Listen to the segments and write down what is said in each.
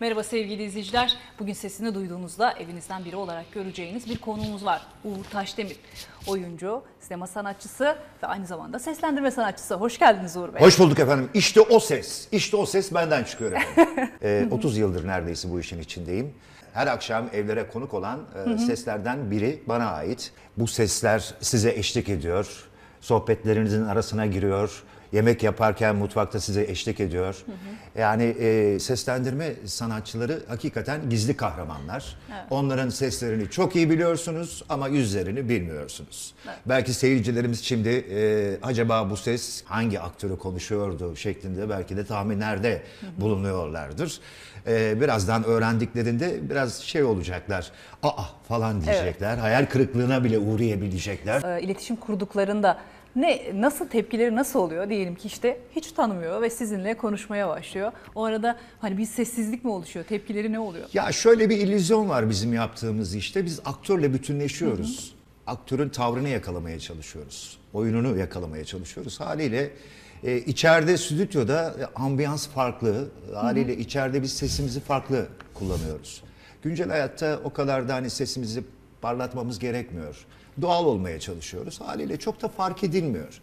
Merhaba sevgili izleyiciler. Bugün sesini duyduğunuzda evinizden biri olarak göreceğiniz bir konuğumuz var. Uğur Taşdemir. Oyuncu, sinema sanatçısı ve aynı zamanda seslendirme sanatçısı. Hoş geldiniz Uğur Bey. Hoş bulduk efendim. İşte o ses. İşte o ses benden çıkıyor efendim. Ee, 30 yıldır neredeyse bu işin içindeyim. Her akşam evlere konuk olan e, seslerden biri bana ait. Bu sesler size eşlik ediyor. Sohbetlerinizin arasına giriyor. Yemek yaparken mutfakta size eşlik ediyor. Yani e, seslendirme sanatçıları hakikaten gizli kahramanlar. Onların seslerini çok iyi biliyorsunuz ama yüzlerini bilmiyorsunuz. Belki seyircilerimiz şimdi e, acaba bu ses hangi aktörü konuşuyordu şeklinde belki de tahminlerde bulunuyorlardır. E, birazdan öğrendiklerinde biraz şey olacaklar. Aa falan diyecekler. Hayal kırıklığına bile uğrayabilecekler. Ee, iletişim kurduklarında ne nasıl tepkileri nasıl oluyor? Diyelim ki işte hiç tanımıyor ve sizinle konuşmaya başlıyor. O arada hani bir sessizlik mi oluşuyor? Tepkileri ne oluyor? Ya şöyle bir illüzyon var bizim yaptığımız işte. Biz aktörle bütünleşiyoruz. Aktörün tavrını yakalamaya çalışıyoruz. Oyununu yakalamaya çalışıyoruz. Haliyle e, içeride stüdyoda e, ambiyans farklı. Haliyle içeride biz sesimizi farklı kullanıyoruz. Güncel hayatta o kadar da hani sesimizi parlatmamız gerekmiyor. Doğal olmaya çalışıyoruz. Haliyle çok da fark edilmiyor.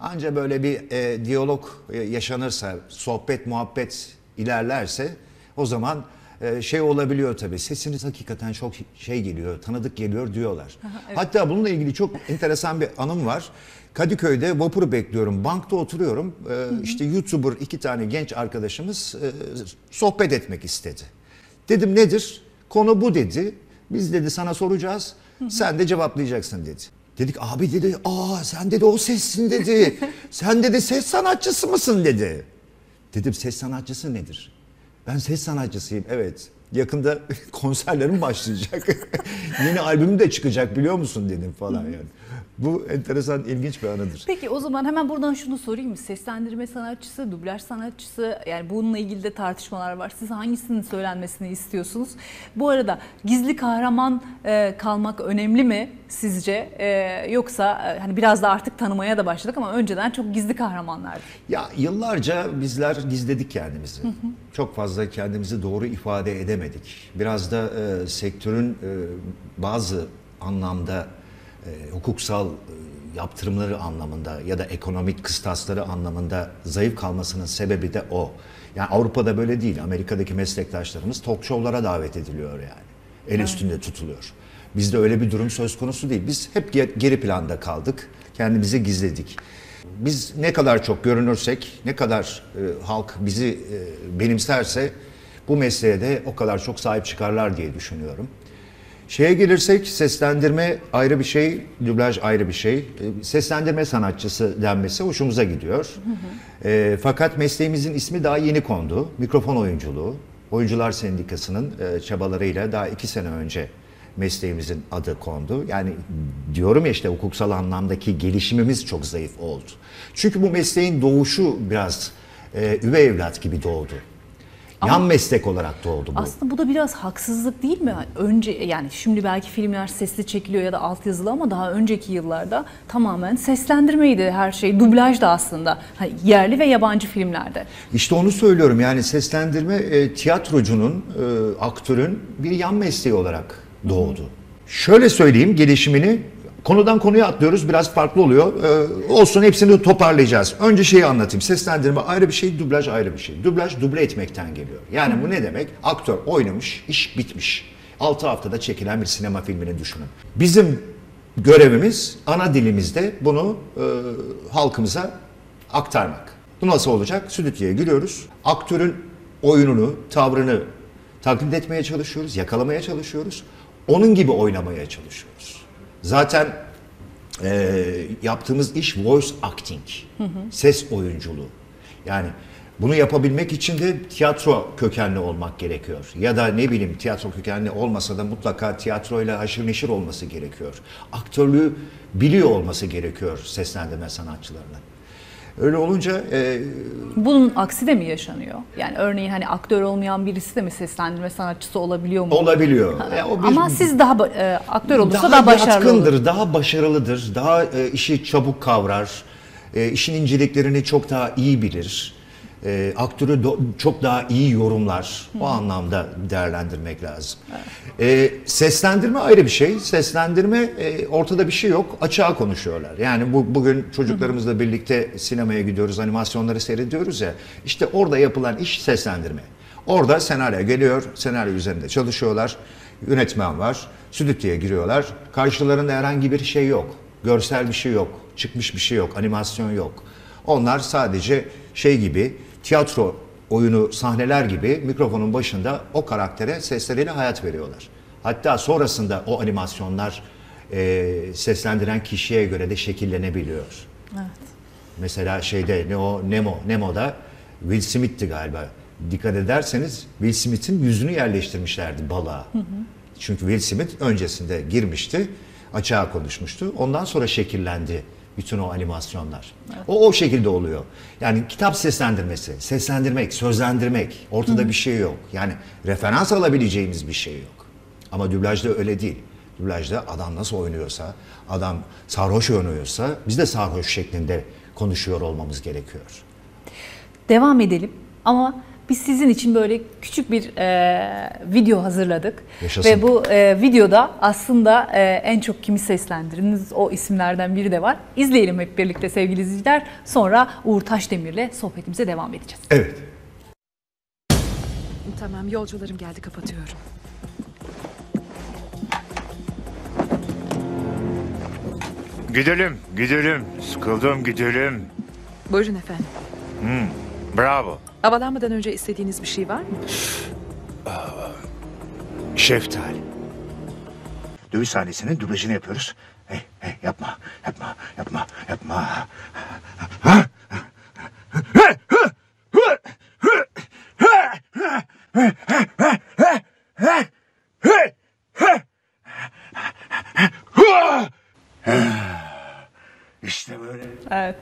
Anca böyle bir e, diyalog e, yaşanırsa, sohbet, muhabbet ilerlerse o zaman e, şey olabiliyor tabii. Sesiniz hakikaten çok şey geliyor, tanıdık geliyor diyorlar. Hatta bununla ilgili çok enteresan bir anım var. Kadıköy'de vapuru bekliyorum. Bankta oturuyorum. E, işte YouTuber iki tane genç arkadaşımız e, sohbet etmek istedi. Dedim nedir? Konu bu dedi. Biz dedi sana soracağız. Sen de cevaplayacaksın dedi. Dedik abi dedi aa sen dedi o sessin dedi. sen dedi ses sanatçısı mısın dedi. Dedim ses sanatçısı nedir? Ben ses sanatçısıyım evet. Yakında konserlerim başlayacak. Yeni albümüm de çıkacak biliyor musun dedim falan yani. Bu enteresan ilginç bir anıdır. Peki o zaman hemen buradan şunu sorayım? Seslendirme sanatçısı, dublaj sanatçısı yani bununla ilgili de tartışmalar var. Siz hangisinin söylenmesini istiyorsunuz? Bu arada gizli kahraman e, kalmak önemli mi sizce? E, yoksa e, hani biraz da artık tanımaya da başladık ama önceden çok gizli kahramanlardı. Ya yıllarca bizler gizledik kendimizi. Çok fazla kendimizi doğru ifade edemedik. Biraz da e, sektörün e, bazı anlamda e, hukuksal e, yaptırımları anlamında ya da ekonomik kıstasları anlamında zayıf kalmasının sebebi de o. Yani Avrupa'da böyle değil. Amerika'daki meslektaşlarımız talk show'lara davet ediliyor yani. El üstünde tutuluyor. Bizde öyle bir durum söz konusu değil. Biz hep ge- geri planda kaldık. Kendimizi gizledik. Biz ne kadar çok görünürsek, ne kadar e, halk bizi e, benimserse bu mesleğe de o kadar çok sahip çıkarlar diye düşünüyorum. Şeye gelirsek seslendirme ayrı bir şey, dublaj ayrı bir şey. E, Seslendirme sanatçısı denmesi hoşumuza gidiyor. E, fakat mesleğimizin ismi daha yeni kondu. Mikrofon oyunculuğu. Oyuncular Sendikası'nın e, çabalarıyla daha iki sene önce mesleğimizin adı kondu. Yani diyorum ya işte hukuksal anlamdaki gelişimimiz çok zayıf oldu. Çünkü bu mesleğin doğuşu biraz e, üvey evlat gibi doğdu. Yan meslek olarak doğdu bu. Aslında bu da biraz haksızlık değil mi? Önce yani şimdi belki filmler sesli çekiliyor ya da altyazılı ama daha önceki yıllarda tamamen seslendirmeydi her şey. Dublaj da aslında hani yerli ve yabancı filmlerde. İşte onu söylüyorum yani seslendirme e, tiyatrocunun, e, aktörün bir yan mesleği olarak doğdu. Şöyle söyleyeyim gelişimini konudan konuya atlıyoruz biraz farklı oluyor. E, olsun hepsini toparlayacağız. Önce şeyi anlatayım. Seslendirme ayrı bir şey, dublaj ayrı bir şey. Dublaj duble etmekten geliyor. Yani bu ne demek? Aktör oynamış, iş bitmiş. 6 haftada çekilen bir sinema filmini düşünün. Bizim görevimiz ana dilimizde bunu e, halkımıza aktarmak. Bu nasıl olacak? Stüdyoya giriyoruz. Aktörün oyununu, tavrını taklit etmeye çalışıyoruz, yakalamaya çalışıyoruz. Onun gibi oynamaya çalışıyoruz. Zaten e, yaptığımız iş voice acting, ses oyunculuğu. Yani bunu yapabilmek için de tiyatro kökenli olmak gerekiyor. Ya da ne bileyim tiyatro kökenli olmasa da mutlaka tiyatroyla haşır neşir olması gerekiyor. Aktörlüğü biliyor olması gerekiyor seslendirme sanatçılarının. Öyle olunca e, Bunun aksi de mi yaşanıyor? Yani örneğin hani aktör olmayan birisi de mi seslendirme sanatçısı olabiliyor mu? olabiliyor. E, o bir- Ama siz daha e, aktör olursa daha, daha başarılı olur. daha başarılıdır, daha e, işi çabuk kavrar, e, işin inceliklerini çok daha iyi bilir. E, aktörü do- çok daha iyi yorumlar. O anlamda değerlendirmek lazım. E, seslendirme ayrı bir şey. Seslendirme e, ortada bir şey yok. Açığa konuşuyorlar. Yani bu bugün çocuklarımızla birlikte sinemaya gidiyoruz, animasyonları seyrediyoruz ya. İşte orada yapılan iş seslendirme. Orada senaryo geliyor, senaryo üzerinde çalışıyorlar. Yönetmen var, stüdyoya giriyorlar. Karşılarında herhangi bir şey yok. Görsel bir şey yok, çıkmış bir şey yok, animasyon yok. Onlar sadece şey gibi, tiyatro oyunu sahneler gibi mikrofonun başında o karaktere sesleriyle hayat veriyorlar. Hatta sonrasında o animasyonlar e, seslendiren kişiye göre de şekillenebiliyor. Mesela şeyde ne o Nemo Nemo'da Will Smith'ti galiba. Dikkat ederseniz Will Smith'in yüzünü yerleştirmişlerdi balığa. Çünkü Will Smith öncesinde girmişti, açığa konuşmuştu. Ondan sonra şekillendi bütün o animasyonlar. O o şekilde oluyor. Yani kitap seslendirmesi, seslendirmek, sözlendirmek, ortada bir şey yok. Yani referans alabileceğimiz bir şey yok. Ama dublajda öyle değil. Dublajda adam nasıl oynuyorsa, adam sarhoş oynuyorsa biz de sarhoş şeklinde konuşuyor olmamız gerekiyor. Devam edelim ama biz sizin için böyle küçük bir e, video hazırladık. Yaşasın. Ve bu e, videoda aslında e, en çok kimi seslendiriniz o isimlerden biri de var. İzleyelim hep birlikte sevgili izleyiciler. Sonra Uğur Taşdemir'le sohbetimize devam edeceğiz. Evet. Tamam yolcularım geldi kapatıyorum. Gidelim, gidelim. Sıkıldım, gidelim. Buyurun efendim. Bravo. Havalanmadan önce istediğiniz bir şey var mı? Şeftali. Dövüş sahnesinin dublajını yapıyoruz. Hey, hey, yapma, yapma, yapma, yapma. İşte böyle. Evet.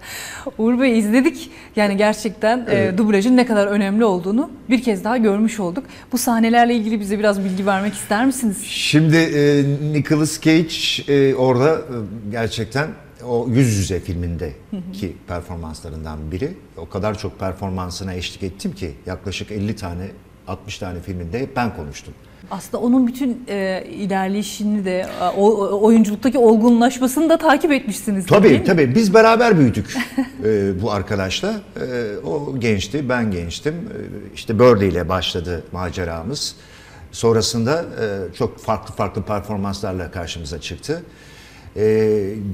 Uğur Bey izledik. Yani gerçekten e, dublajın ne kadar önemli olduğunu bir kez daha görmüş olduk. Bu sahnelerle ilgili bize biraz bilgi vermek ister misiniz? Şimdi e, Nicolas Cage e, orada e, gerçekten o yüz yüze filmindeki performanslarından biri. O kadar çok performansına eşlik ettim ki yaklaşık 50 tane 60 tane filminde hep ben konuştum. Aslında onun bütün e, ilerleyişini de o, oyunculuktaki olgunlaşmasını da takip etmişsiniz. değil Tabii mi? tabii biz beraber büyüdük e, bu arkadaşla. E, o gençti, ben gençtim. E, işte Birdie ile başladı maceramız. Sonrasında e, çok farklı farklı performanslarla karşımıza çıktı. E,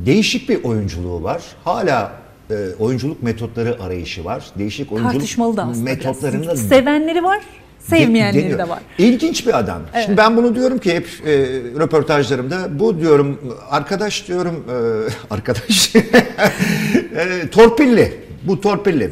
değişik bir oyunculuğu var. Hala e, oyunculuk metotları arayışı var. Değişik oyunculuk Tartışmalı da aslında biraz. Sevenleri var, sevmeyenleri deniyor. de var. İlginç bir adam. Şimdi ben bunu diyorum ki hep e, röportajlarımda bu diyorum arkadaş diyorum e, arkadaş e, torpilli. Bu torpilli.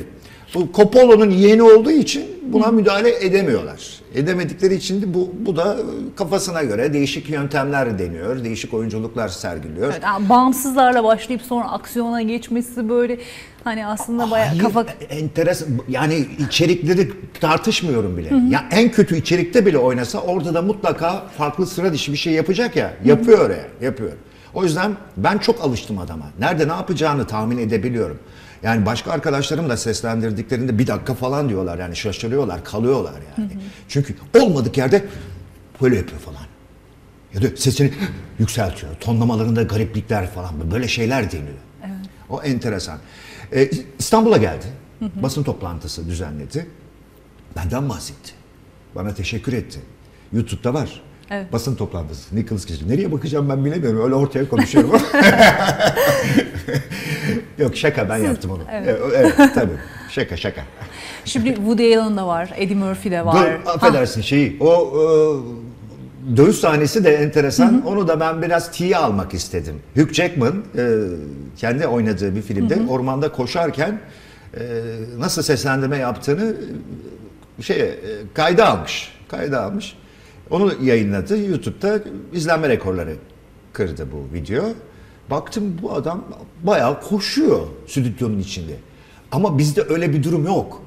Bu Coppola'nın yeğeni olduğu için buna müdahale edemiyorlar. Edemedikleri için de bu, bu da kafasına göre değişik yöntemler deniyor. Değişik oyunculuklar sergiliyor. Evet, yani bağımsızlarla başlayıp sonra aksiyona geçmesi böyle hani aslında bayağı Hayır, kafa enteresan yani içerikleri tartışmıyorum bile. Ya en kötü içerikte bile oynasa orada da mutlaka farklı sıra dışı bir şey yapacak ya. Yapıyor ya, yapıyor. O yüzden ben çok alıştım adama. Nerede ne yapacağını tahmin edebiliyorum. Yani başka arkadaşlarım da seslendirdiklerinde bir dakika falan diyorlar yani şaşırıyorlar, kalıyorlar yani. Çünkü olmadık yerde böyle yapıyor falan. Ya da sesini yükseltiyor. Tonlamalarında gariplikler falan böyle şeyler deniyor. O enteresan. Ee, İstanbul'a geldi. Basın toplantısı düzenledi. Benden bahsetti. Bana teşekkür etti. YouTube'da var. Evet. Basın toplantısı. Nicholas Cage. Nereye bakacağım ben bilemiyorum. Öyle ortaya konuşuyorum. Yok şaka ben yaptım onu. Evet. evet tabii. Şaka şaka. Şimdi Woody Allen da var, Eddie Murphy de var. Dur, affedersin şeyi. O e, dövüş sahnesi de enteresan. Onu da ben biraz tiye almak istedim. Hugh Jackman e, kendi oynadığı bir filmde ormanda koşarken e, nasıl seslendirme yaptığını e, şey e, kayda almış. Kayda almış. Onu yayınladı. YouTube'da izlenme rekorları kırdı bu video. Baktım bu adam bayağı koşuyor stüdyonun içinde. Ama bizde öyle bir durum yok.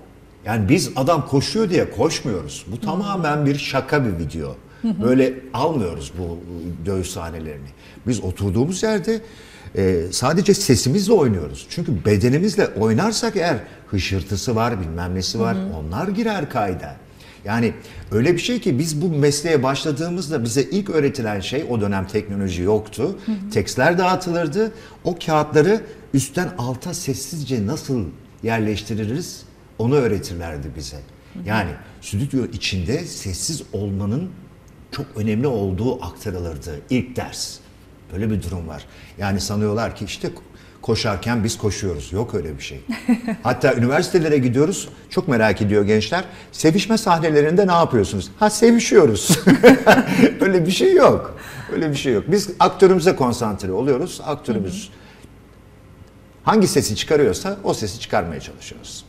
Yani biz adam koşuyor diye koşmuyoruz. Bu tamamen bir şaka bir video. Böyle almıyoruz bu dövüş sahnelerini. Biz oturduğumuz yerde e, sadece sesimizle oynuyoruz. Çünkü bedenimizle oynarsak eğer hışırtısı var, bilmem nesi var, onlar girer kayda. Yani öyle bir şey ki biz bu mesleğe başladığımızda bize ilk öğretilen şey o dönem teknoloji yoktu. Tekstler dağıtılırdı. O kağıtları üstten alta sessizce nasıl yerleştiririz onu öğretirlerdi bize. Yani stüdyo içinde sessiz olmanın çok önemli olduğu aktarılırdı ilk ders. Böyle bir durum var. Yani sanıyorlar ki işte koşarken biz koşuyoruz. Yok öyle bir şey. Hatta üniversitelere gidiyoruz. Çok merak ediyor gençler. Sevişme sahnelerinde ne yapıyorsunuz? Ha sevişiyoruz. öyle bir şey yok. Öyle bir şey yok. Biz aktörümüze konsantre oluyoruz. Aktörümüz hangi sesi çıkarıyorsa o sesi çıkarmaya çalışıyoruz.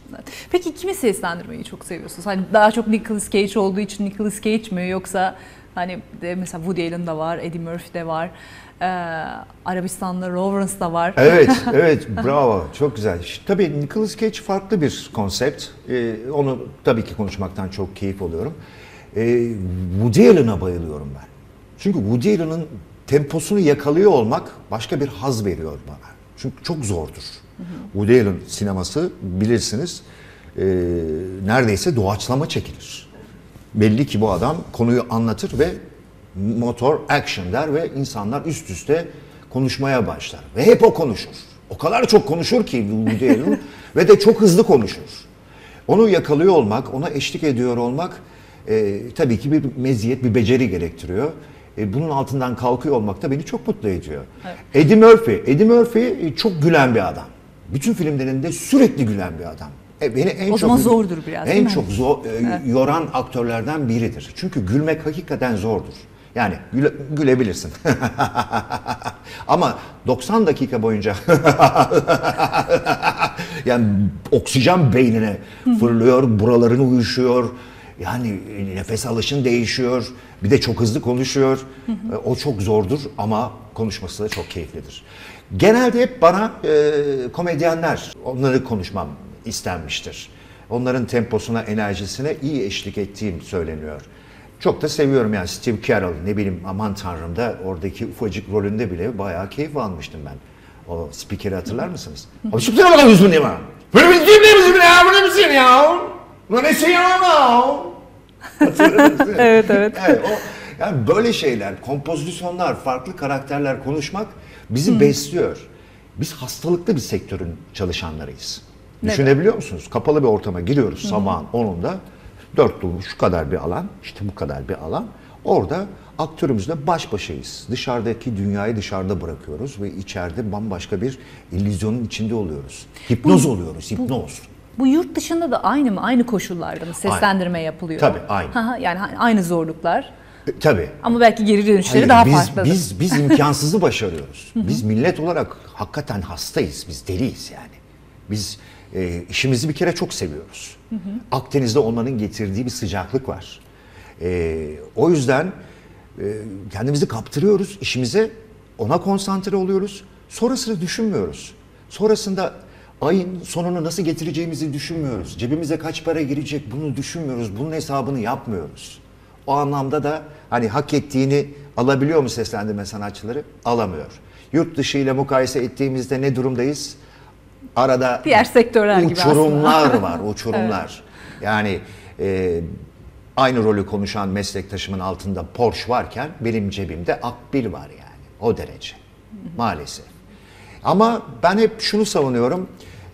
Peki kimi seslendirmeyi çok seviyorsunuz? Hani daha çok Nicolas Cage olduğu için Nicolas Cage mi yoksa hani de mesela Woody Allen da var, Eddie Murphy de var, ee, Arabistan'da Lawrence da var. Evet, evet, bravo, çok güzel. Tabii Nicolas Cage farklı bir konsept. Ee, onu tabii ki konuşmaktan çok keyif alıyorum. Ee, Woody Allen'a bayılıyorum ben. Çünkü Woody Allen'ın temposunu yakalıyor olmak başka bir haz veriyor bana. Çünkü çok zordur. Woody Allen sineması bilirsiniz e, neredeyse doğaçlama çekilir. Belli ki bu adam konuyu anlatır ve motor action der ve insanlar üst üste konuşmaya başlar. Ve hep o konuşur. O kadar çok konuşur ki Woody Allen ve de çok hızlı konuşur. Onu yakalıyor olmak, ona eşlik ediyor olmak e, tabii ki bir meziyet, bir beceri gerektiriyor. E, bunun altından kalkıyor olmak da beni çok mutlu ediyor. Eddie Murphy, Eddie Murphy çok gülen bir adam. Bütün filmlerinde sürekli gülen bir adam. E, beni en O çok zordur biraz, En çok zor, e, yoran aktörlerden biridir. Çünkü gülmek hakikaten zordur. Yani güle- gülebilirsin. Ama 90 dakika boyunca yani oksijen beynine fırlıyor, buraların uyuşuyor. Yani nefes alışın değişiyor. Bir de çok hızlı konuşuyor. E, O çok zordur ama konuşması da çok keyiflidir. Genelde hep bana e, komedyenler, onları konuşmam istenmiştir. Onların temposuna, enerjisine iyi eşlik ettiğim söyleniyor. Çok da seviyorum yani Steve Carell ne bileyim aman tanrım da oradaki ufacık rolünde bile bayağı keyif almıştım ben. O spikeri hatırlar mısınız? Abi spiker bakalım ne var? Böyle bir şey değil misin ya? Böyle misin ya? Bu ne şey ya? Evet, evet. Evet, o, yani böyle şeyler, kompozisyonlar, farklı karakterler konuşmak bizi besliyor. Biz hastalıklı bir sektörün çalışanlarıyız. Düşünebiliyor musunuz? Kapalı bir ortama giriyoruz sabahın 10'unda. Dört dolu şu kadar bir alan, işte bu kadar bir alan. Orada aktörümüzle baş başayız. Dışarıdaki dünyayı dışarıda bırakıyoruz ve içeride bambaşka bir illüzyonun içinde oluyoruz. Hipnoz oluyoruz, hipnoz. Bu yurt dışında da aynı mı? Aynı koşullarda mı seslendirme yapılıyor? Tabii, aynı. Yani aynı zorluklar. E, tabii. Ama belki geri dönüşleri Hayır, daha biz, farklıdır. Biz, biz imkansızı başarıyoruz. biz millet olarak hakikaten hastayız. Biz deliyiz yani. Biz e, işimizi bir kere çok seviyoruz. Akdeniz'de olmanın getirdiği bir sıcaklık var. E, o yüzden e, kendimizi kaptırıyoruz işimize. Ona konsantre oluyoruz. Sonrasını düşünmüyoruz. Sonrasında ayın sonunu nasıl getireceğimizi düşünmüyoruz. Cebimize kaç para girecek bunu düşünmüyoruz. Bunun hesabını yapmıyoruz. O anlamda da hani hak ettiğini alabiliyor mu seslendirme sanatçıları? Alamıyor. Yurt dışı ile mukayese ettiğimizde ne durumdayız? Arada Diğer sektörler gibi uçurumlar var, uçurumlar. Yani e, aynı rolü konuşan meslektaşımın altında Porsche varken benim cebimde Akbil var yani. O derece. Maalesef. Ama ben hep şunu savunuyorum.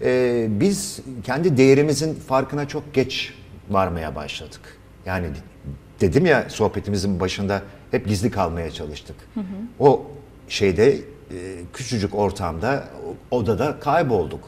e, biz kendi değerimizin farkına çok geç varmaya başladık. Yani dedim ya sohbetimizin başında hep gizli kalmaya çalıştık. O şeyde küçücük ortamda odada kaybolduk.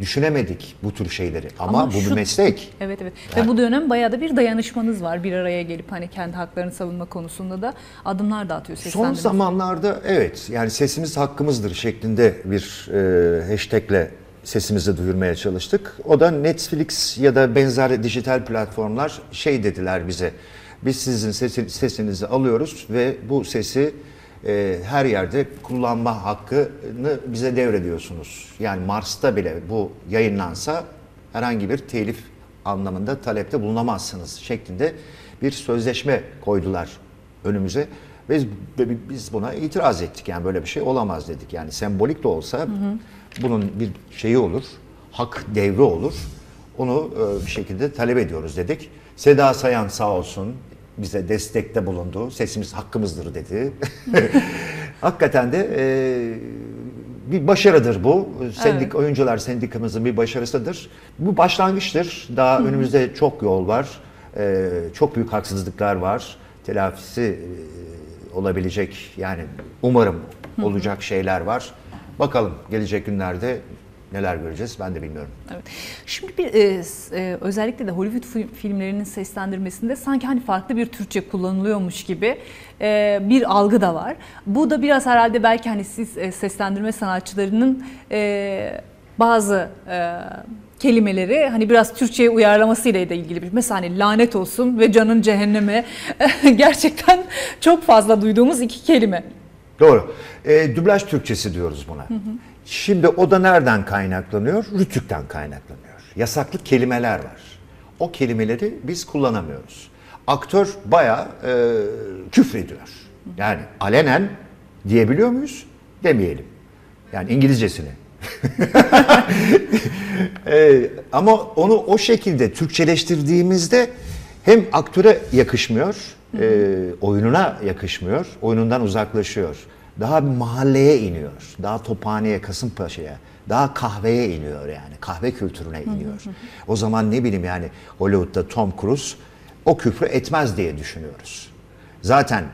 Düşünemedik bu tür şeyleri ama, Ama bu bir şu- meslek. Evet evet. Ve bu dönem bayağı da bir dayanışmanız var. Bir araya gelip hani kendi haklarını savunma konusunda da adımlar da atıyor Son zamanlarda evet yani sesimiz hakkımızdır şeklinde bir e, hashtagle sesimizi duyurmaya çalıştık. O da Netflix ya da benzer dijital platformlar şey dediler bize. Biz sizin sesi- sesinizi alıyoruz ve bu sesi e, her yerde kullanma hakkını bize devrediyorsunuz. Yani Mars'ta bile bu yayınlansa herhangi bir telif anlamında talepte bulunamazsınız şeklinde bir sözleşme koydular önümüze. Biz, biz buna itiraz ettik. Yani böyle bir şey olamaz dedik. Yani sembolik de olsa bunun bir şeyi olur. Hak devri olur. Onu e, bir şekilde talep ediyoruz dedik. Seda Sayan sağ olsun bize destekte bulundu. Sesimiz hakkımızdır dedi. Hakikaten de e, bir başarıdır bu. Sendik oyuncular sendikamızın bir başarısıdır. Bu başlangıçtır. Daha önümüzde çok yol var. E, çok büyük haksızlıklar var. Telafisi e, olabilecek yani umarım olacak şeyler var. Bakalım gelecek günlerde neler göreceğiz ben de bilmiyorum. Evet. Şimdi bir e, e, özellikle de Hollywood fi- filmlerinin seslendirmesinde sanki hani farklı bir Türkçe kullanılıyormuş gibi e, bir algı da var. Bu da biraz herhalde belki hani siz e, seslendirme sanatçılarının e, bazı e, kelimeleri hani biraz Türkçe'ye uyarlamasıyla da ilgili bir. Mesela hani lanet olsun ve canın cehenneme gerçekten çok fazla duyduğumuz iki kelime. Doğru. E, dublaj Türkçesi diyoruz buna. Şimdi o da nereden kaynaklanıyor? Rütük'ten kaynaklanıyor. Yasaklı kelimeler var. O kelimeleri biz kullanamıyoruz. Aktör bayağı e, küfrediyor. Yani alenen diyebiliyor muyuz? Demeyelim. Yani İngilizcesini. E, ama onu o şekilde Türkçeleştirdiğimizde hem aktöre yakışmıyor, e, oyununa yakışmıyor, oyunundan uzaklaşıyor. Daha bir mahalleye iniyor, daha Tophane'ye, Kasımpaşa'ya, daha kahveye iniyor yani, kahve kültürüne iniyor. O zaman ne bileyim yani Hollywood'da Tom Cruise o küfrü etmez diye düşünüyoruz. Zaten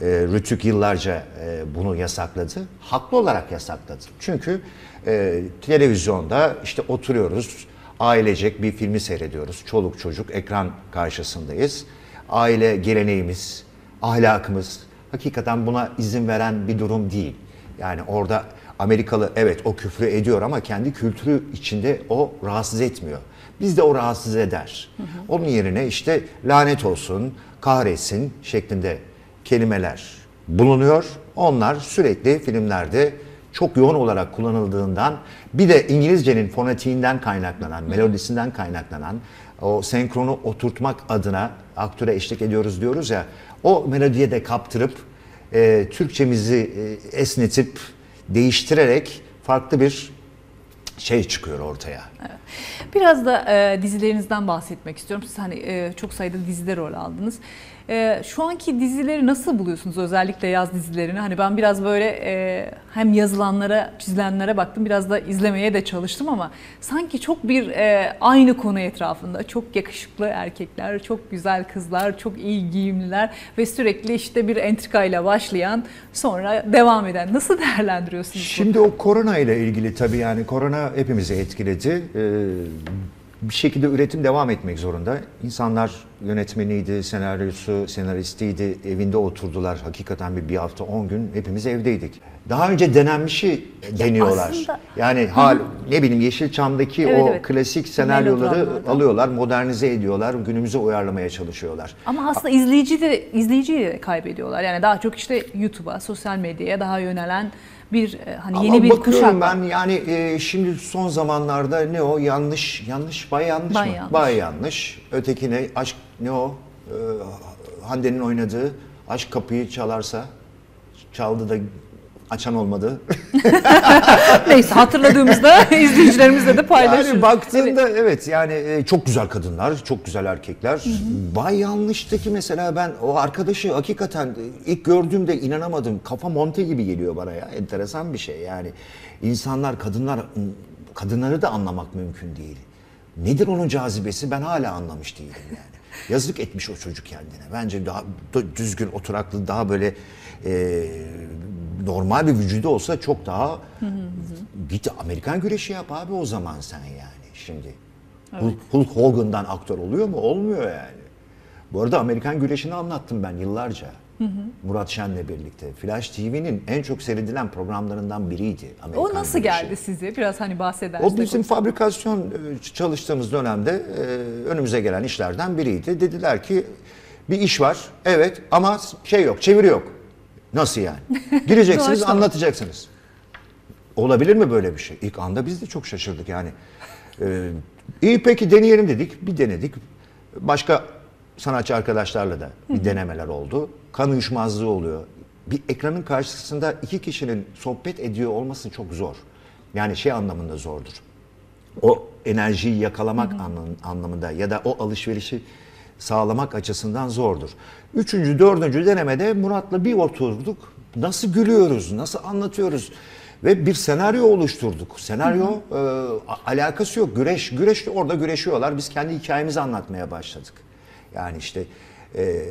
e, Rütük yıllarca e, bunu yasakladı. Haklı olarak yasakladı. Çünkü e, televizyonda işte oturuyoruz, ailecek bir filmi seyrediyoruz. Çoluk çocuk ekran karşısındayız. Aile geleneğimiz, ahlakımız hakikaten buna izin veren bir durum değil. Yani orada Amerikalı evet o küfrü ediyor ama kendi kültürü içinde o rahatsız etmiyor. Bizde o rahatsız eder. Onun yerine işte lanet olsun, kahretsin şeklinde kelimeler bulunuyor. Onlar sürekli filmlerde çok yoğun olarak kullanıldığından bir de İngilizcenin fonetiğinden kaynaklanan, melodisinden kaynaklanan o senkronu oturtmak adına aktöre eşlik ediyoruz diyoruz ya o melodiye de kaptırıp e, Türkçemizi e, esnetip değiştirerek farklı bir şey çıkıyor ortaya. Biraz da e, dizilerinizden bahsetmek istiyorum. Siz hani e, çok sayıda dizide rol aldınız. E, şu anki dizileri nasıl buluyorsunuz özellikle yaz dizilerini? Hani ben biraz böyle e, hem yazılanlara, çizilenlere baktım biraz da izlemeye de çalıştım ama sanki çok bir e, aynı konu etrafında çok yakışıklı erkekler, çok güzel kızlar, çok iyi giyimliler ve sürekli işte bir entrikayla başlayan sonra devam eden. Nasıl değerlendiriyorsunuz? Şimdi o korona ile ilgili tabii yani korona hepimizi etkiledi. Ee, bir şekilde üretim devam etmek zorunda. İnsanlar yönetmeniydi, senaryosu, senaristiydi, evinde oturdular. Hakikaten bir, bir hafta, on gün hepimiz evdeydik. Daha önce denenmişi deniyorlar. aslında- Yani hal ne bileyim Yeşilçam'daki Evet, o evet. klasik senaryoları alıyorlar, modernize ediyorlar, günümüze uyarlamaya çalışıyorlar. Ama aslında izleyici de izleyiciyi de kaybediyorlar. Yani daha çok işte YouTube'a, sosyal medyaya daha yönelen bir e, hani Ama yeni bir bakıyorum kuşak. ben yani e, şimdi son zamanlarda ne o yanlış yanlış bay yanlış Bay mı? yanlış. Bay yanlış. Öteki ne aşk ne o? Ee, Hande'nin oynadığı aşk kapıyı çalarsa çaldı da açan olmadı. Neyse hatırladığımızda izleyicilerimizle de paylaşırız. Yani baktığında evet, yani e, çok güzel kadınlar, çok güzel erkekler. Bay yanlıştaki mesela ben o arkadaşı hakikaten e, ilk gördüğümde inanamadım. Kafa monte gibi geliyor bana ya. Enteresan bir şey yani. İnsanlar, kadınlar kadınları da anlamak mümkün değil. Nedir onun cazibesi ben hala anlamış değilim yani. Yazık etmiş o çocuk kendine. Bence daha düzgün, oturaklı, daha böyle e, normal bir vücudu olsa çok daha git Amerikan güreşi yap abi o zaman sen yani şimdi. Hulk, Hulk Hogan'dan aktör oluyor mu? Olmuyor yani. Bu arada Amerikan güreşini anlattım ben yıllarca. Murat Şen'le birlikte. Flash TV'nin en çok seyredilen programlarından biriydi. Amerikan O nasıl güreşi. geldi size? Biraz hani bahsedersek. O bizim fabrikasyon e, çalıştığımız dönemde e, önümüze gelen işlerden biriydi. Dediler ki bir iş var evet ama şey yok çeviri yok. Nasıl yani? Gireceksiniz anlatacaksınız. Olabilir mi böyle bir şey? İlk anda biz de çok şaşırdık yani. Ee, iyi peki deneyelim dedik. Bir denedik. Başka sanatçı arkadaşlarla da bir denemeler oldu. kan uyuşmazlığı oluyor. Bir ekranın karşısında iki kişinin sohbet ediyor olması çok zor. Yani şey anlamında zordur. O enerjiyi yakalamak anlam- anlamında ya da o alışverişi sağlamak açısından zordur. Üçüncü, dördüncü denemede Murat'la bir oturduk. Nasıl gülüyoruz, nasıl anlatıyoruz ve bir senaryo oluşturduk. Senaryo e, alakası yok. Güreş, güreş orada güreşiyorlar. Biz kendi hikayemizi anlatmaya başladık. Yani işte e,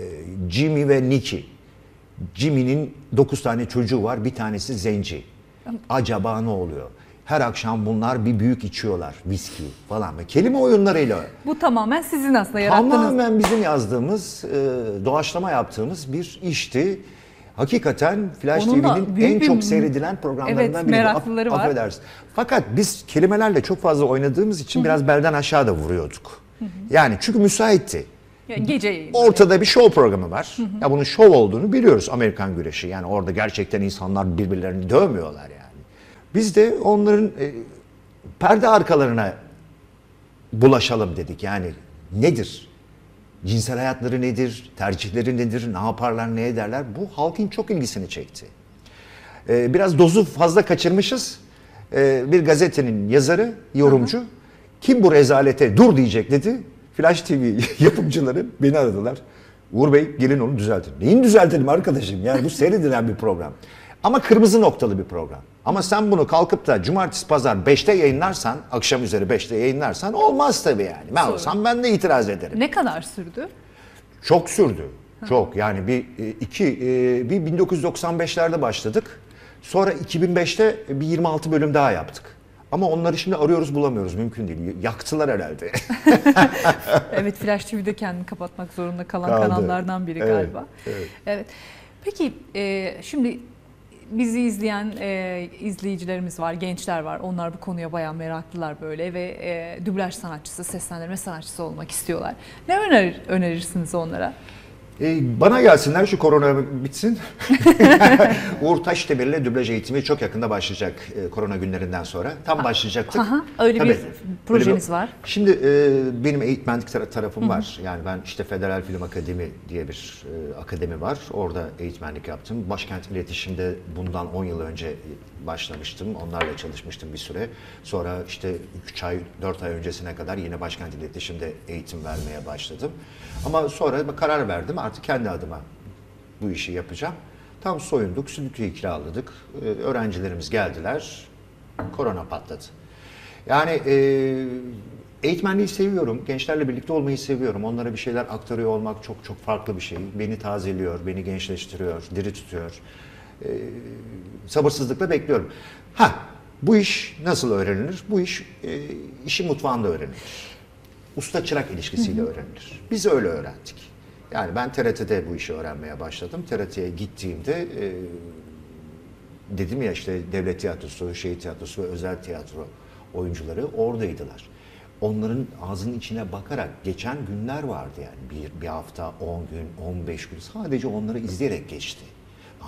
Jimmy ve Nicky. Jimmy'nin 9 tane çocuğu var. Bir tanesi zenci. Acaba ne oluyor? Her akşam bunlar bir büyük içiyorlar. Viski falan. Ve kelime oyunlarıyla Bu tamamen sizin aslında yarattığınız. tamamen bizim yazdığımız, e, doğaçlama yaptığımız bir işti. Hakikaten Flash TV'nin en bir- çok seyredilen programlarından Evet, biri. meraklıları var. Affedersin. Fakat biz kelimelerle çok fazla oynadığımız için biraz belden aşağı da vuruyorduk. Yani çünkü müsaitti. Ya Gece. Ortada bir show programı var. Ya bunun show olduğunu biliyoruz Amerikan güreşi. Yani orada gerçekten insanlar birbirlerini dövmüyorlar yani. Biz de onların e, perde arkalarına bulaşalım dedik. Yani nedir? Cinsel hayatları nedir? Tercihleri nedir? Ne yaparlar, ne ederler? Bu halkın çok ilgisini çekti. Ee, biraz dozu fazla kaçırmışız. Ee, bir gazetenin yazarı, yorumcu, kim bu rezalete dur diyecek dedi. Flash TV yapımcıları beni aradılar. Uğur Bey gelin onu düzeltin. Neyin düzeltelim arkadaşım? Yani bu seyredilen bir program. Ama kırmızı noktalı bir program. Ama sen bunu kalkıp da cumartesi pazar 5'te yayınlarsan, akşam üzeri 5'te yayınlarsan olmaz tabii yani. Ben olsam ben de itiraz ederim. Ne kadar sürdü? Çok sürdü. Çok yani bir e, iki e, bir 1995'lerde başladık. Sonra 2005'te bir 26 bölüm daha yaptık. Ama onları şimdi arıyoruz bulamıyoruz mümkün değil. Yaktılar herhalde. Evet Flash TV'de kendini kapatmak zorunda kalan Kaldı. kanallardan biri Evet, galiba. evet. Evet. Peki e, şimdi bizi izleyen e, izleyicilerimiz var, gençler var. Onlar bu konuya bayağı meraklılar böyle ve e, dublaj sanatçısı, seslendirme sanatçısı olmak istiyorlar. Ne önerir, önerirsiniz onlara? E, bana gelsinler şu korona bitsin. Uğur Taşdemir'le dublaj eğitimi çok yakında başlayacak e, korona günlerinden sonra. Tam başlayacaktık. aha, öyle bir projeniz var. Şimdi e, benim eğitmenlik tara- tarafım var. Yani ben işte Federal Film Akademi diye bir e, akademi var. Orada eğitmenlik yaptım. Başkent İletişim'de bundan 10 yıl önce başlamıştım. Onlarla çalışmıştım bir süre. Sonra işte 3 ay, 4 ay öncesine kadar yine Başkent İletişim'de eğitim vermeye başladım. Ama sonra karar verdim artık kendi adıma bu işi yapacağım. Tam soyunduk, stüdyoyu kiraladık. Ee, öğrencilerimiz geldiler. Korona patladı. Yani e, eğitmenliği seviyorum. Gençlerle birlikte olmayı seviyorum. Onlara bir şeyler aktarıyor olmak çok çok farklı bir şey. Beni tazeliyor, beni gençleştiriyor, diri tutuyor. E, sabırsızlıkla bekliyorum. Ha, bu iş nasıl öğrenilir? Bu iş e, işi mutfağında öğrenilir. Usta çırak ilişkisiyle öğrenilir. Biz öyle öğrendik. Yani ben TRT'de bu işi öğrenmeye başladım. TRT'ye gittiğimde e, dedim ya işte devlet tiyatrosu, şehir tiyatrosu ve özel tiyatro oyuncuları oradaydılar. Onların ağzının içine bakarak geçen günler vardı yani. Bir, bir hafta, 10 gün, 15 gün sadece onları izleyerek geçti.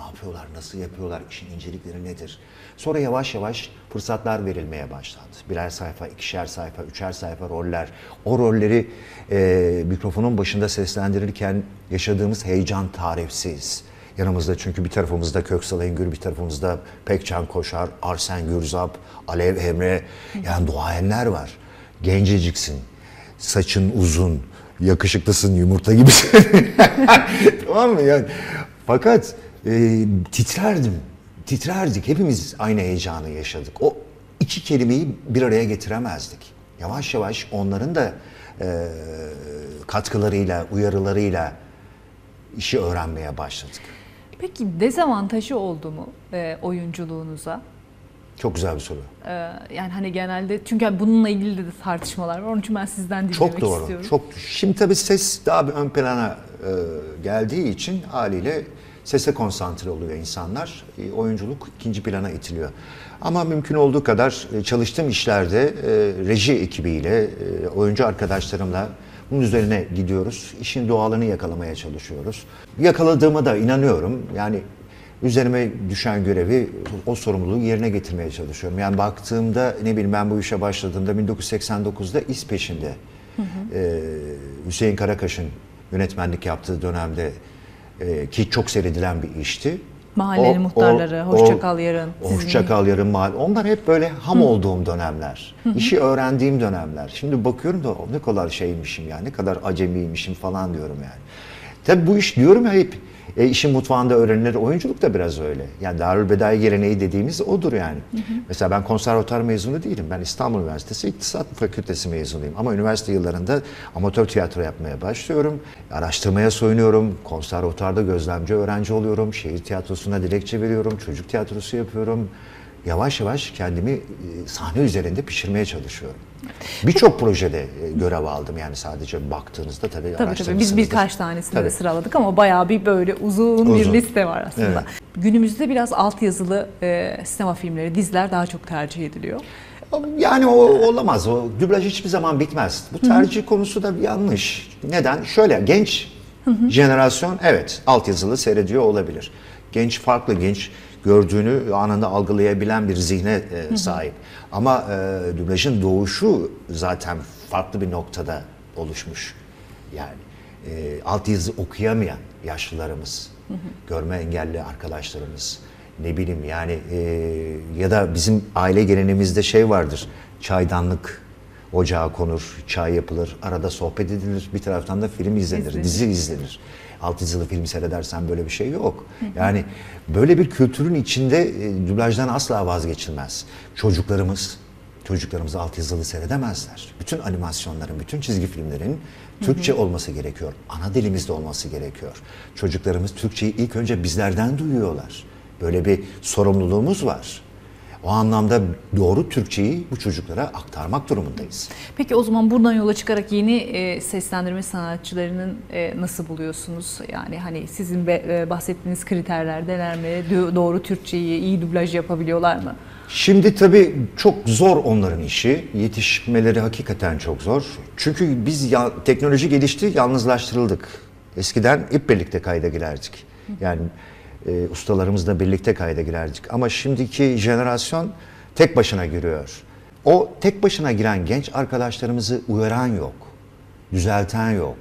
Ne yapıyorlar, nasıl yapıyorlar, işin incelikleri nedir? Sonra yavaş yavaş fırsatlar verilmeye başlandı. Birer sayfa, ikişer sayfa, üçer sayfa roller. O rolleri e, mikrofonun başında seslendirirken yaşadığımız heyecan tarifsiz. Yanımızda çünkü bir tarafımızda Köksal Engür, bir tarafımızda Pekcan Koşar, Arsen Gürzap, Alev Emre. Yani duayenler var. Genceciksin, saçın uzun, yakışıklısın, yumurta gibisin. tamam mı? Yani, fakat e, titrerdim, titrerdik. Hepimiz aynı heyecanı yaşadık. O iki kelimeyi bir araya getiremezdik. Yavaş yavaş onların da e, katkılarıyla, uyarılarıyla işi öğrenmeye başladık. Peki dezavantajı oldu mu e, oyunculuğunuza? Çok güzel bir soru. E, yani hani genelde çünkü bununla ilgili de tartışmalar var. Onun için ben sizden dinlemek Çok doğru. istiyorum. Çok şimdi tabii ses daha bir ön plana e, geldiği için haliyle sese konsantre oluyor insanlar. E, oyunculuk ikinci plana itiliyor. Ama mümkün olduğu kadar e, çalıştığım işlerde e, reji ekibiyle, e, oyuncu arkadaşlarımla bunun üzerine gidiyoruz. İşin doğalını yakalamaya çalışıyoruz. Yakaladığıma da inanıyorum. Yani üzerime düşen görevi, o sorumluluğu yerine getirmeye çalışıyorum. Yani baktığımda ne bileyim ben bu işe başladığımda 1989'da İspeç'inde e, Hüseyin Karakaş'ın yönetmenlik yaptığı dönemde e, ki çok seyredilen bir işti. Mahallenin muhtarları, Hoşça Kal Yarın, sizin- Hoşça Kal Yarın Mahalle. Onlar hep böyle ham olduğum dönemler. işi öğrendiğim dönemler. Şimdi bakıyorum da ne kadar şeymişim yani, ne kadar acemiymişim falan diyorum yani. Tabii bu iş diyorum ya hep e, işin mutfağında öğrenilir. Oyunculuk da biraz öyle. Yani Darül Bedai geleneği dediğimiz odur yani. Mesela ben konservatuar mezunu değilim. Ben İstanbul Üniversitesi İktisat Fakültesi mezunuyum. Ama üniversite yıllarında amatör tiyatro yapmaya başlıyorum. Araştırmaya soyunuyorum. Konservatuarda gözlemci öğrenci oluyorum. Şehir tiyatrosuna dilekçe veriyorum. Çocuk tiyatrosu yapıyorum. Yavaş yavaş kendimi e, sahne üzerinde pişirmeye çalışıyorum. Birçok projede e, görev aldım yani sadece baktığınızda tabii Tabii tabii biz birkaç tanesini de Tabii. sıraladık ama bayağı bir böyle uzun, bir Uzun. liste var aslında. Evet. Günümüzde biraz altyazılı e, sinema filmleri, diziler daha çok tercih ediliyor. Yani o olamaz. O dublaj hiçbir zaman bitmez. Bu tercih konusu da yanlış. Neden? Şöyle genç jenerasyon evet altyazılı seyrediyor olabilir. Genç farklı genç gördüğünü anında algılayabilen bir zihne e, sahip. Ama e, dublajın doğuşu zaten farklı bir noktada oluşmuş. Yani e, altyazı okuyamayan yaşlılarımız, görme engelli arkadaşlarımız, ne bileyim yani e, ya da bizim aile geleneğimizde şey vardır. Çaydanlık ocağa konur, çay yapılır, arada sohbet edilir, bir taraftan da film izlenir, İzlenir. dizi izlenir. Alt yazılı film seyredersen böyle bir şey yok. Yani böyle bir kültürün içinde e, dublajdan asla vazgeçilmez. Çocuklarımız, çocuklarımız alt yazılı seyredemezler. Bütün animasyonların, bütün çizgi filmlerin Türkçe olması gerekiyor. Ana dilimizde olması gerekiyor. Çocuklarımız Türkçeyi ilk önce bizlerden duyuyorlar. Böyle bir sorumluluğumuz var. O anlamda doğru Türkçeyi bu çocuklara aktarmak durumundayız. Peki o zaman buradan yola çıkarak yeni e, seslendirme sanatçılarının e, nasıl buluyorsunuz? Yani hani sizin be- e, bahsettiğiniz kriterler neler mi? Do- Doğru Türkçeyi iyi dublaj yapabiliyorlar mı? Şimdi tabii çok zor onların işi. Yetişmeleri hakikaten çok zor. Çünkü biz ya, teknoloji gelişti, yalnızlaştırıldık. Eskiden hep birlikte kayda girerdik. Yani e, ustalarımızla birlikte kayda girerdik. Ama şimdiki jenerasyon tek başına giriyor. O tek başına giren genç arkadaşlarımızı uyaran yok. Düzelten yok.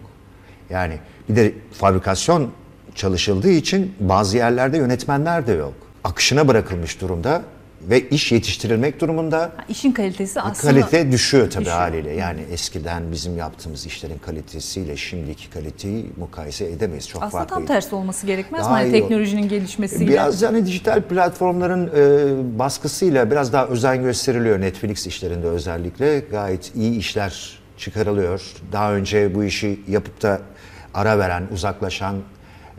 Yani bir de fabrikasyon çalışıldığı için bazı yerlerde yönetmenler de yok. Akışına bırakılmış durumda ve iş yetiştirilmek durumunda. İşin kalitesi aslında Kalite düşüyor tabii düşüyor. haliyle. Yani eskiden bizim yaptığımız işlerin kalitesiyle şimdiki kaliteyi mukayese edemeyiz. Çok aslında tam farklıydı. tersi olması gerekmez mi? Daha teknolojinin gelişmesiyle. Biraz yani dijital platformların e, baskısıyla biraz daha özen gösteriliyor Netflix işlerinde özellikle. Gayet iyi işler çıkarılıyor. Daha önce bu işi yapıp da ara veren, uzaklaşan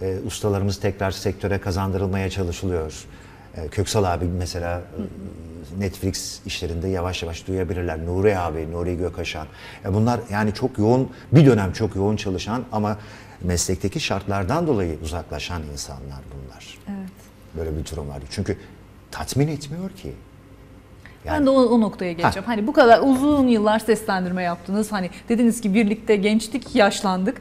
e, ustalarımız tekrar sektöre kazandırılmaya çalışılıyor. E, Köksal abi mesela e, Netflix işlerinde yavaş yavaş duyabilirler. Nuri abi, Nuri Gökaşan. E, bunlar yani çok yoğun, bir dönem çok yoğun çalışan ama meslekteki şartlardan dolayı uzaklaşan insanlar bunlar. Evet. Böyle bir durum var. Çünkü tatmin etmiyor ki. Ben de o, o noktaya geleceğim. Hani bu kadar uzun yıllar seslendirme yaptınız. Hani dediniz ki birlikte gençtik, yaşlandık.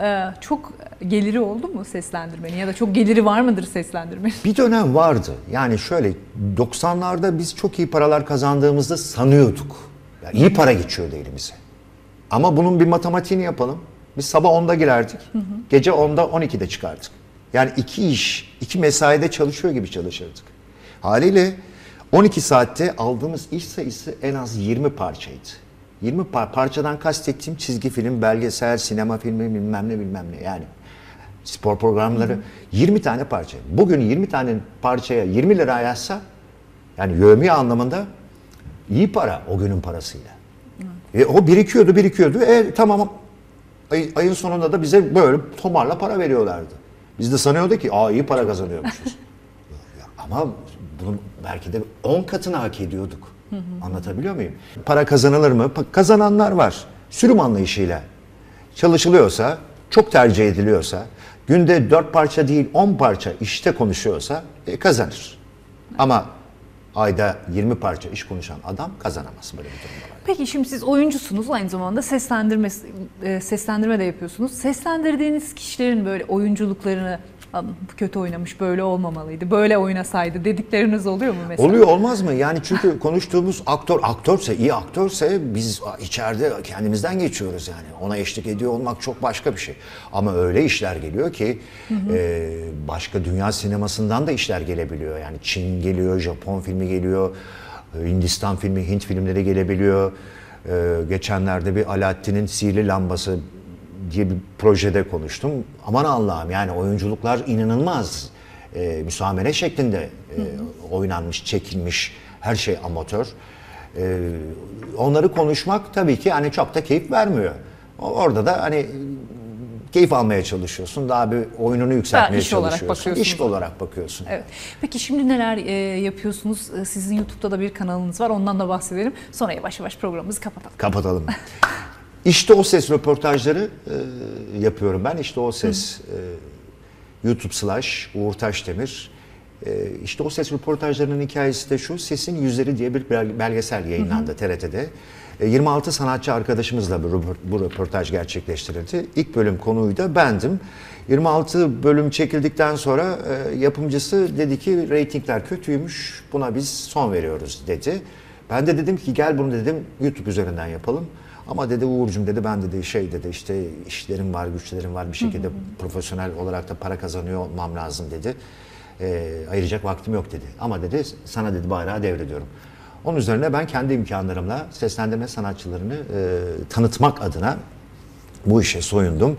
Ee, çok geliri oldu mu seslendirmenin ya da çok geliri var mıdır seslendirmenin? Bir dönem vardı. Yani şöyle 90'larda biz çok iyi paralar kazandığımızda sanıyorduk. Yani iyi para geçiyordu elimize. Ama bunun bir matematiğini yapalım. Biz sabah 10'da girerdik. Gece 10'da 12'de çıkardık. Yani iki iş, iki mesaide çalışıyor gibi çalışırdık. Haliyle 12 saatte aldığımız iş sayısı en az 20 parçaydı. 20 par- parçadan kastettiğim çizgi film, belgesel, sinema filmi bilmem ne bilmem ne yani. Spor programları 20 tane parça. Bugün 20 tane parçaya 20 lira yazsa yani yövmiye anlamında iyi para o günün parasıyla. E, o birikiyordu birikiyordu. E tamam ay- ayın sonunda da bize böyle tomarla para veriyorlardı. Biz de sanıyorduk ki aa iyi para kazanıyormuşuz. Ama bunun belki de 10 katını hak ediyorduk. Anlatabiliyor muyum? Para kazanılır mı? Kazananlar var. Sürüm anlayışıyla çalışılıyorsa, çok tercih ediliyorsa, günde 4 parça değil 10 parça işte konuşuyorsa e, kazanır. Ama ayda 20 parça iş konuşan adam kazanamaz böyle bir durumda. Peki şimdi siz oyuncusunuz aynı zamanda seslendirme e, seslendirme de yapıyorsunuz. Seslendirdiğiniz kişilerin böyle oyunculuklarını kötü oynamış böyle olmamalıydı böyle oynasaydı dedikleriniz oluyor mu mesela? Oluyor olmaz mı? Yani çünkü konuştuğumuz aktör aktörse, iyi aktörse biz içeride kendimizden geçiyoruz yani. Ona eşlik ediyor olmak çok başka bir şey. Ama öyle işler geliyor ki e, başka dünya sinemasından da işler gelebiliyor. Yani Çin geliyor, Japon filmi geliyor, Hindistan filmi, Hint filmleri gelebiliyor. E, geçenlerde bir Alaaddin'in sihirli lambası diye bir projede konuştum. Aman Allah'ım yani oyunculuklar inanılmaz. E, müsamere şeklinde e, oynanmış, çekilmiş, her şey amatör. E, onları konuşmak tabii ki hani çok da keyif vermiyor. Orada da hani keyif almaya çalışıyorsun. Daha bir oyununu yükseltmeye iş olarak çalışıyorsun. bakıyorsunuz. İş olarak bakıyorsun. Evet. Peki şimdi neler e, yapıyorsunuz? E, Sizin YouTube'da da bir kanalınız var. Ondan da bahsedelim. Sonra yavaş yavaş programımızı kapatalım. Kapatalım. İşte o ses röportajları e, yapıyorum ben. İşte o ses e, YouTube slash Uğur Taşdemir. E, işte o ses röportajlarının hikayesi de şu. Sesin Yüzleri diye bir bel- belgesel yayınlandı TRT'de. E, 26 sanatçı arkadaşımızla bu, bu röportaj gerçekleştirildi. İlk bölüm konuyu da bendim. 26 bölüm çekildikten sonra e, yapımcısı dedi ki reytingler kötüymüş buna biz son veriyoruz dedi. Ben de dedim ki gel bunu dedim YouTube üzerinden yapalım. Ama dedi Uğur'cum dedi ben dedi şey dedi işte işlerim var güçlerim var bir şekilde profesyonel olarak da para kazanıyor olmam lazım dedi. Ee, ayıracak vaktim yok dedi. Ama dedi sana dedi bayrağı devrediyorum. Onun üzerine ben kendi imkanlarımla seslendirme sanatçılarını e, tanıtmak adına bu işe soyundum.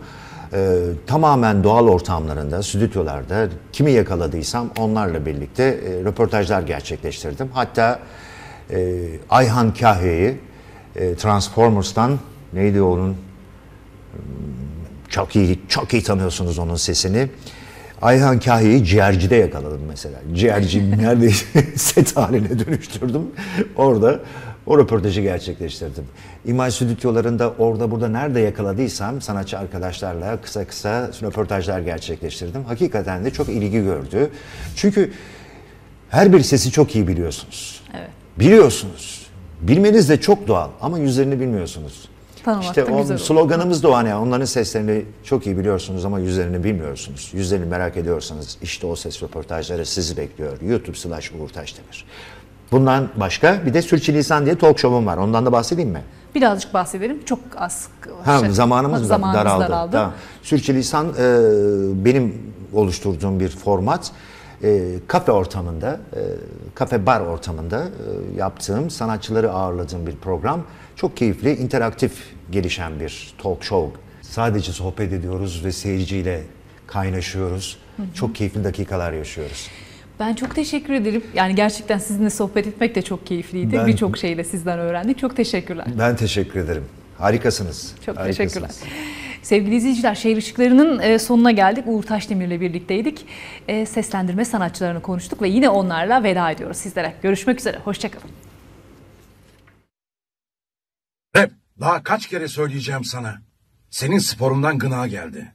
Ee, tamamen doğal ortamlarında, stüdyolarda kimi yakaladıysam onlarla birlikte e, röportajlar gerçekleştirdim. Hatta e, Ayhan Kahve'yi e, Transformers'tan neydi onun çok iyi çok iyi tanıyorsunuz onun sesini. Ayhan Kahve'yi ciğercide yakaladım mesela. Ciğerci neredeyse set haline dönüştürdüm. Orada o röportajı gerçekleştirdim. İmaj stüdyolarında orada burada nerede yakaladıysam sanatçı arkadaşlarla kısa kısa röportajlar gerçekleştirdim. Hakikaten de çok ilgi gördü. Çünkü her bir sesi çok iyi biliyorsunuz. Evet. Biliyorsunuz. Bilmeniz de çok doğal ama yüzlerini bilmiyorsunuz. Tanımak işte o güzel sloganımız da o hani onların seslerini çok iyi biliyorsunuz ama yüzlerini bilmiyorsunuz. Yüzlerini merak ediyorsanız işte o ses röportajları sizi bekliyor. YouTube slash Uğur Taşdemir. Bundan başka bir de Sürçülisan diye talk show'um var. Ondan da bahsedeyim mi? Birazcık bahsedelim. Çok az. Ha, şey- zamanımız, zamanımız daraldı. daraldı. Tamam. Sürçülisan e, benim oluşturduğum bir format. E, kafe ortamında, e, kafe bar ortamında e, yaptığım, sanatçıları ağırladığım bir program. Çok keyifli, interaktif gelişen bir talk show. Sadece sohbet ediyoruz ve seyirciyle kaynaşıyoruz. Çok keyifli dakikalar yaşıyoruz. Ben çok teşekkür ederim. Yani gerçekten sizinle sohbet etmek de çok keyifliydi. Birçok şeyle sizden öğrendik. Çok teşekkürler. Ben teşekkür ederim. Harikasınız. Çok Harikasınız. teşekkürler. Sevgili izleyiciler, Şehir Işıkları'nın e, sonuna geldik. Uğur Taşdemir'le birlikteydik. E, Seslendirme sanatçılarını konuştuk ve yine onlarla veda ediyoruz sizlere. Görüşmek üzere, hoşçakalın. Rep, daha kaç kere söyleyeceğim sana. Senin sporundan gına geldi.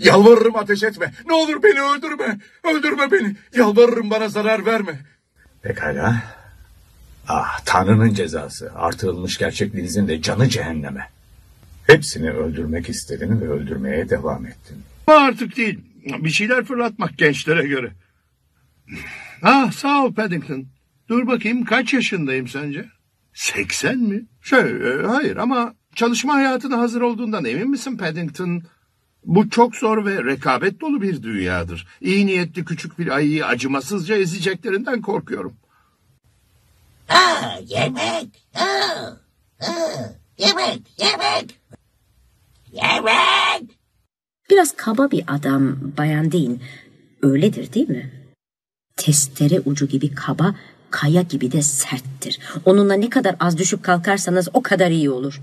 Yalvarırım ateş etme. Ne olur beni öldürme. Öldürme beni. Yalvarırım bana zarar verme. Pekala. Ah Tanrı'nın cezası. Artırılmış gerçekliğinizin de canı cehenneme. Hepsini öldürmek istedin ve öldürmeye devam ettin. Artık değil. Bir şeyler fırlatmak gençlere göre. Ah sağ ol Paddington. Dur bakayım kaç yaşındayım sence? 80 mi? Şey, e, hayır ama çalışma hayatına hazır olduğundan emin misin Paddington? Bu çok zor ve rekabet dolu bir dünyadır. İyi niyetli küçük bir ayıyı acımasızca ezeceklerinden korkuyorum. Yemek. Aa, aa, yemek, yemek. Yemek. Biraz kaba bir adam Bayan Dean. Öyledir değil mi? Testere ucu gibi kaba, kaya gibi de serttir. Onunla ne kadar az düşüp kalkarsanız o kadar iyi olur.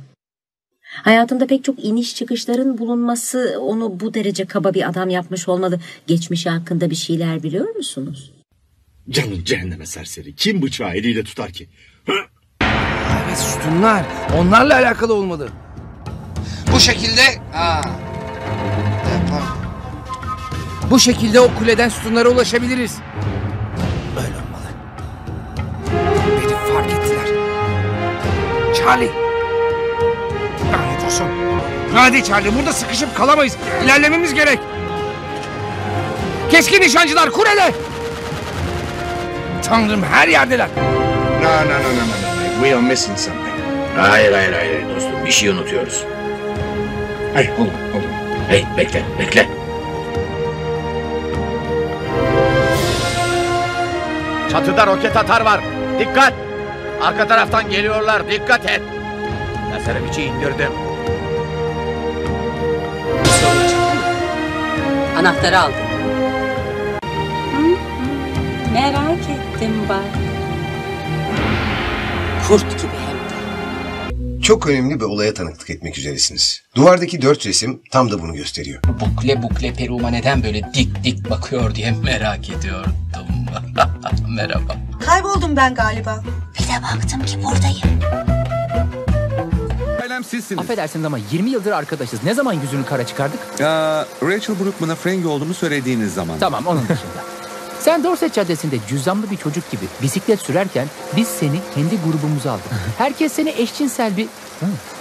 Hayatında pek çok iniş çıkışların bulunması onu bu derece kaba bir adam yapmış olmalı. Geçmişi hakkında bir şeyler biliyor musunuz? Canım cehenneme serseri. Kim bıçağı eliyle tutar ki? Evet sütunlar. Onlarla alakalı olmalı. Bu şekilde... Aa. Yapar. Bu şekilde o kuleden sütunlara ulaşabiliriz. Öyle olmalı. Beni fark ettiler. Charlie. Lanet olsun. Hadi Charlie burada sıkışıp kalamayız. İlerlememiz gerek. Keskin nişancılar kulede. Tanrım her yerdeler. No, no, no, no, no, no. We are missing something. Hayır hayır hayır dostum bir şey unutuyoruz. Hey, hold on, hold on. Hey bekle bekle. Çatıda roket atar var. Dikkat! Arka taraftan geliyorlar. Dikkat et. Lasereviç'i indirdim. Anahtarı aldım. Merak ettim bak. Kurt gibi. Çok önemli bir olaya tanıklık etmek üzeresiniz. Duvardaki dört resim tam da bunu gösteriyor. Bukle bukle Peruma neden böyle dik dik bakıyor diye merak ediyordum. Merhaba. Kayboldum ben galiba. Bir de baktım ki buradayım. Ailem sizsiniz. Affedersiniz ama 20 yıldır arkadaşız. Ne zaman yüzünü kara çıkardık? Aa, Rachel Brookman'a Frank olduğunu söylediğiniz zaman. Tamam onun dışında. Sen Dorset Caddesi'nde cüzdanlı bir çocuk gibi bisiklet sürerken biz seni kendi grubumuza aldık. Herkes seni eşcinsel bir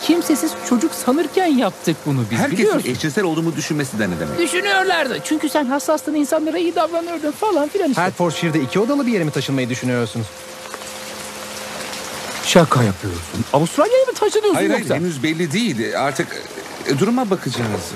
kimsesiz çocuk sanırken yaptık bunu biz Herkesin biliyorsun. eşcinsel olduğumu düşünmesi de ne demek? Düşünüyorlardı. Çünkü sen hassastın insanlara iyi davranırdın falan filan işte. Hertfordshire'de iki odalı bir yere mi taşınmayı düşünüyorsunuz? Şaka yapıyorsun. Avustralya'ya mı taşınıyorsun Hayır hayır yoksa? henüz belli değil. Artık e, duruma bakacağız.